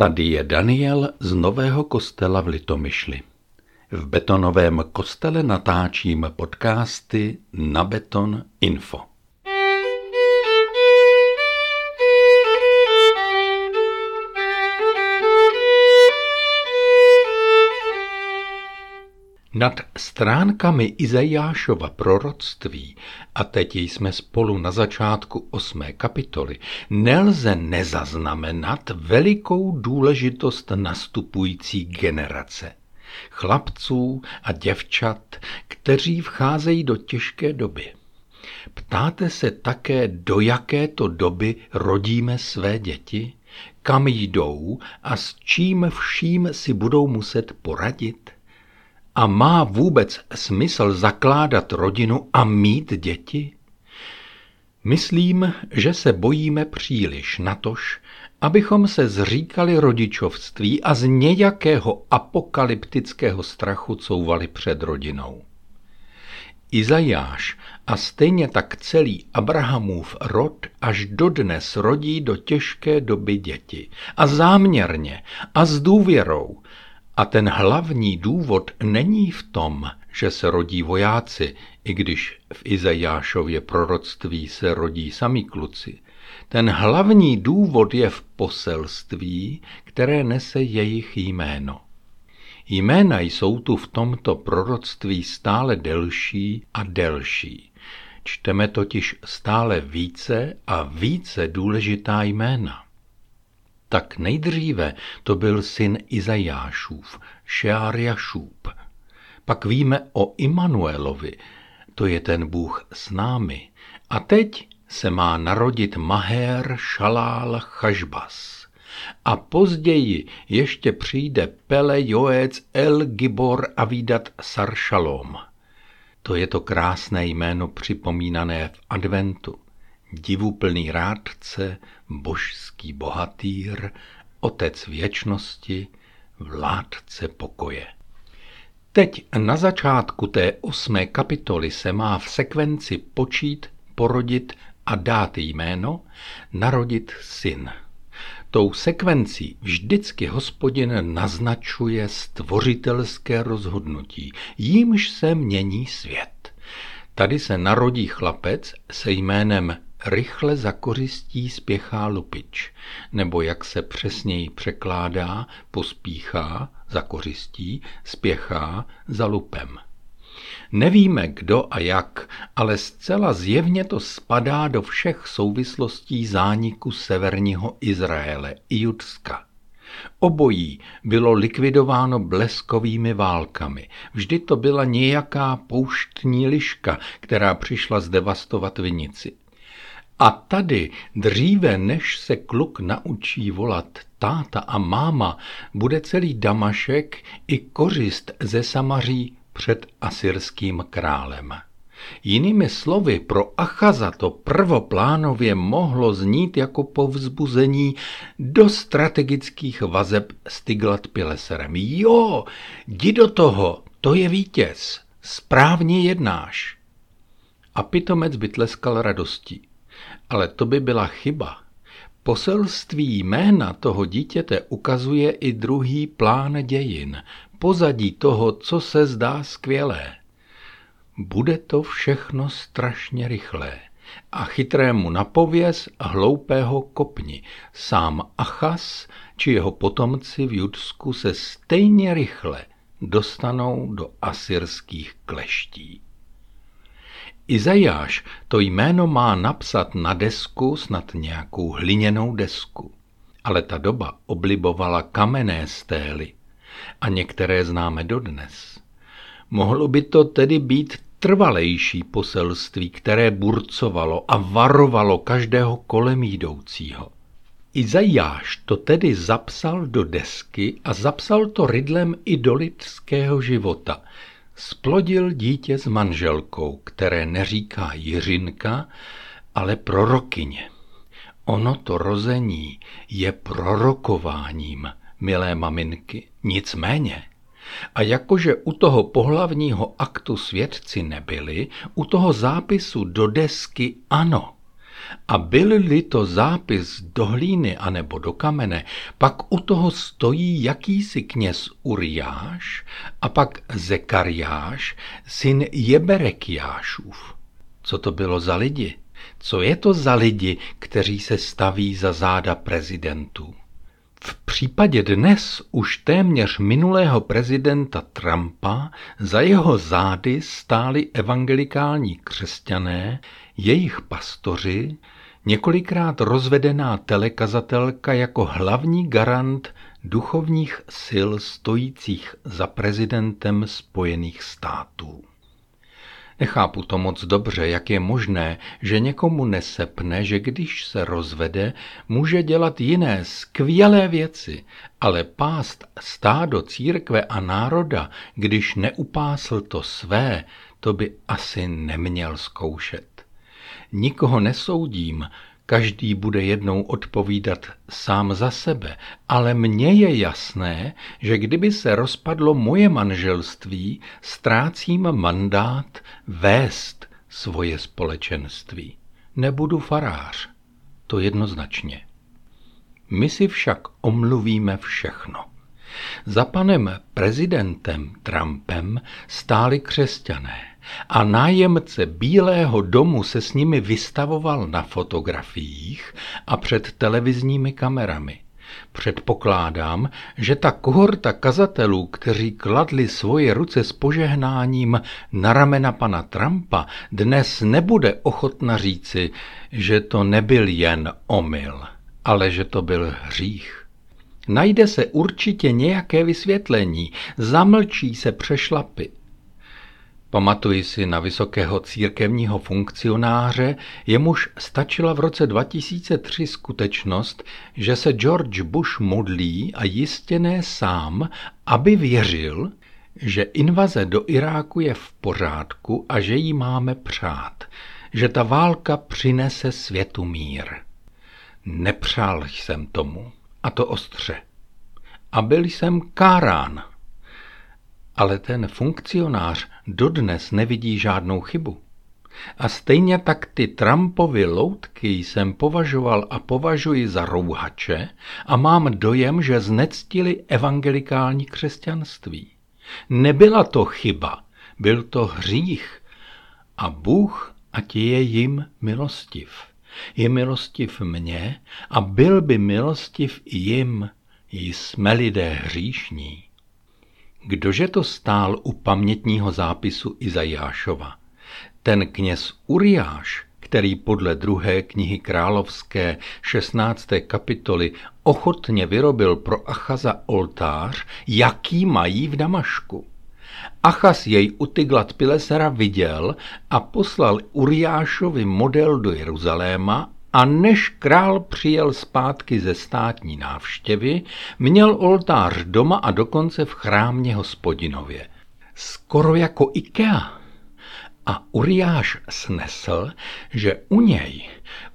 Tady je Daniel z Nového kostela v Litomyšli. V betonovém kostele natáčím podcasty na Beton Info. Nad stránkami Izajášova proroctví, a teď jsme spolu na začátku osmé kapitoly, nelze nezaznamenat velikou důležitost nastupující generace. Chlapců a děvčat, kteří vcházejí do těžké doby. Ptáte se také, do jakéto doby rodíme své děti? Kam jdou a s čím vším si budou muset poradit? A má vůbec smysl zakládat rodinu a mít děti? Myslím, že se bojíme příliš natož, abychom se zříkali rodičovství a z nějakého apokalyptického strachu couvali před rodinou. Izajáš a stejně tak celý Abrahamův rod až dodnes rodí do těžké doby děti. A záměrně a s důvěrou, a ten hlavní důvod není v tom, že se rodí vojáci, i když v Izajášově proroctví se rodí sami kluci. Ten hlavní důvod je v poselství, které nese jejich jméno. Jména jsou tu v tomto proroctví stále delší a delší. Čteme totiž stále více a více důležitá jména. Tak nejdříve to byl syn Izajášův, Šeárjašůb. Pak víme o Immanuelovi, to je ten Bůh s námi. A teď se má narodit Maher Šalál Chažbas. A později ještě přijde Pele Joec El Gibor a výdat Saršalom. To je to krásné jméno připomínané v adventu divuplný rádce, božský bohatýr, otec věčnosti, vládce pokoje. Teď na začátku té osmé kapitoly se má v sekvenci počít, porodit a dát jméno, narodit syn. Tou sekvencí vždycky hospodin naznačuje stvořitelské rozhodnutí, jímž se mění svět. Tady se narodí chlapec se jménem rychle za kořistí spěchá lupič, nebo jak se přesněji překládá, pospíchá za kořistí, spěchá za lupem. Nevíme kdo a jak, ale zcela zjevně to spadá do všech souvislostí zániku severního Izraele i Judska. Obojí bylo likvidováno bleskovými válkami. Vždy to byla nějaká pouštní liška, která přišla zdevastovat vinici. A tady dříve, než se kluk naučí volat táta a máma, bude celý Damašek i kořist ze Samaří před asyrským králem. Jinými slovy, pro Achaza to prvoplánově mohlo znít jako povzbuzení do strategických vazeb s Tiglat-Pileserem. Jo, jdi do toho, to je vítěz, správně jednáš. A pitomec by tleskal radostí. Ale to by byla chyba. Poselství jména toho dítěte ukazuje i druhý plán dějin, pozadí toho, co se zdá skvělé. Bude to všechno strašně rychlé a chytrému napověz hloupého kopni. Sám Achas či jeho potomci v Judsku se stejně rychle dostanou do asyrských kleští. Izajáš to jméno má napsat na desku, snad nějakou hliněnou desku. Ale ta doba oblibovala kamenné stély a některé známe dodnes. Mohlo by to tedy být trvalejší poselství, které burcovalo a varovalo každého kolem jdoucího. Izajáš to tedy zapsal do desky a zapsal to rydlem i do lidského života – Splodil dítě s manželkou, které neříká Jiřinka, ale prorokyně. Ono to rození je prorokováním, milé maminky, nicméně. A jakože u toho pohlavního aktu svědci nebyli, u toho zápisu do desky ano. A byl-li to zápis do hlíny anebo do kamene, pak u toho stojí jakýsi kněz Uriáš a pak Zekariáš, syn Jeberekiášův. Co to bylo za lidi? Co je to za lidi, kteří se staví za záda prezidentů? V případě dnes už téměř minulého prezidenta Trumpa za jeho zády stáli evangelikální křesťané, jejich pastoři, několikrát rozvedená telekazatelka jako hlavní garant duchovních sil stojících za prezidentem Spojených států. Nechápu to moc dobře, jak je možné, že někomu nesepne, že když se rozvede, může dělat jiné skvělé věci, ale pást stádo církve a národa, když neupásl to své, to by asi neměl zkoušet. Nikoho nesoudím, Každý bude jednou odpovídat sám za sebe, ale mně je jasné, že kdyby se rozpadlo moje manželství, ztrácím mandát vést svoje společenství. Nebudu farář, to jednoznačně. My si však omluvíme všechno. Za panem prezidentem Trumpem stáli křesťané a nájemce Bílého domu se s nimi vystavoval na fotografiích a před televizními kamerami. Předpokládám, že ta kohorta kazatelů, kteří kladli svoje ruce s požehnáním na ramena pana Trumpa, dnes nebude ochotna říci, že to nebyl jen omyl, ale že to byl hřích. Najde se určitě nějaké vysvětlení, zamlčí se přešlapy. Pamatuji si na vysokého církevního funkcionáře, jemuž stačila v roce 2003 skutečnost, že se George Bush modlí a jistě ne sám, aby věřil, že invaze do Iráku je v pořádku a že jí máme přát, že ta válka přinese světu mír. Nepřál jsem tomu, a to ostře. A byl jsem kárán ale ten funkcionář dodnes nevidí žádnou chybu. A stejně tak ty Trumpovy loutky jsem považoval a považuji za rouhače a mám dojem, že znectili evangelikální křesťanství. Nebyla to chyba, byl to hřích. A Bůh, ať je jim milostiv. Je milostiv mně a byl by milostiv i jim, jsme lidé hříšní. Kdože to stál u pamětního zápisu Izajášova? Ten kněz Uriáš, který podle druhé knihy královské 16. kapitoly ochotně vyrobil pro Achaza oltář, jaký mají v Damašku. Achaz jej u Tyglat Pilesera viděl a poslal Uriášovi model do Jeruzaléma a než král přijel zpátky ze státní návštěvy, měl oltář doma a dokonce v chrámě hospodinově. Skoro jako Ikea. A Uriáš snesl, že u něj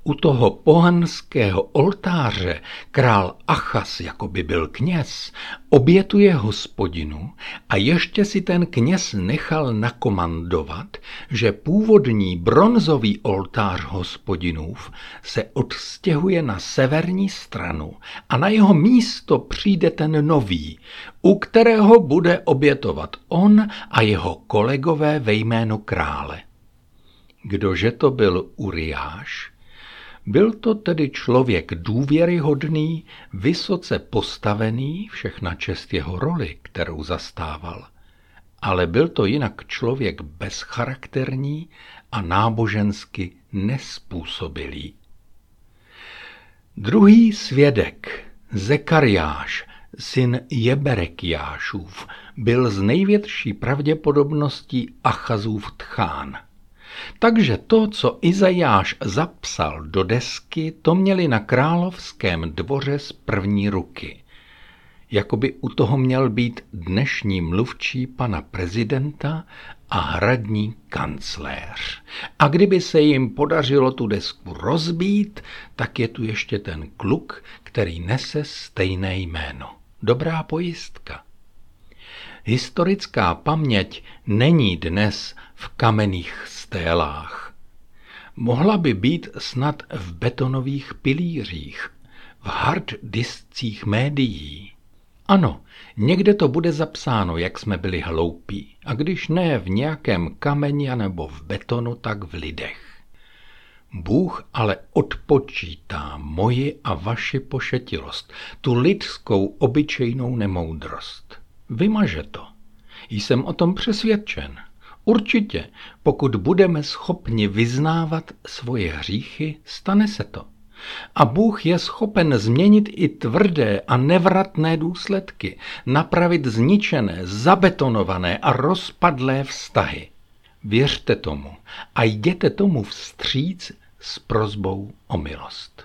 u toho pohanského oltáře král Achas, jako by byl kněz, obětuje hospodinu a ještě si ten kněz nechal nakomandovat, že původní bronzový oltář hospodinův se odstěhuje na severní stranu a na jeho místo přijde ten nový, u kterého bude obětovat on a jeho kolegové ve jménu krále. Kdože to byl Uriáš? Byl to tedy člověk důvěryhodný, vysoce postavený, všechna čest jeho roli, kterou zastával. Ale byl to jinak člověk bezcharakterní a nábožensky nespůsobilý. Druhý svědek, Zekariáš, syn Jeberekiášův, byl z největší pravděpodobností Achazův tchán. Takže to, co Izajáš zapsal do desky, to měli na královském dvoře z první ruky. Jakoby u toho měl být dnešní mluvčí pana prezidenta a hradní kancléř. A kdyby se jim podařilo tu desku rozbít, tak je tu ještě ten kluk, který nese stejné jméno. Dobrá pojistka. Historická paměť není dnes v kamenných stélách. Mohla by být snad v betonových pilířích, v hard diskcích médií. Ano, někde to bude zapsáno, jak jsme byli hloupí, a když ne v nějakém kameni nebo v betonu, tak v lidech. Bůh ale odpočítá moji a vaši pošetilost, tu lidskou obyčejnou nemoudrost. Vymaže to. Jsem o tom přesvědčen. Určitě, pokud budeme schopni vyznávat svoje hříchy, stane se to. A Bůh je schopen změnit i tvrdé a nevratné důsledky, napravit zničené, zabetonované a rozpadlé vztahy. Věřte tomu a jděte tomu vstříc s prozbou o milost.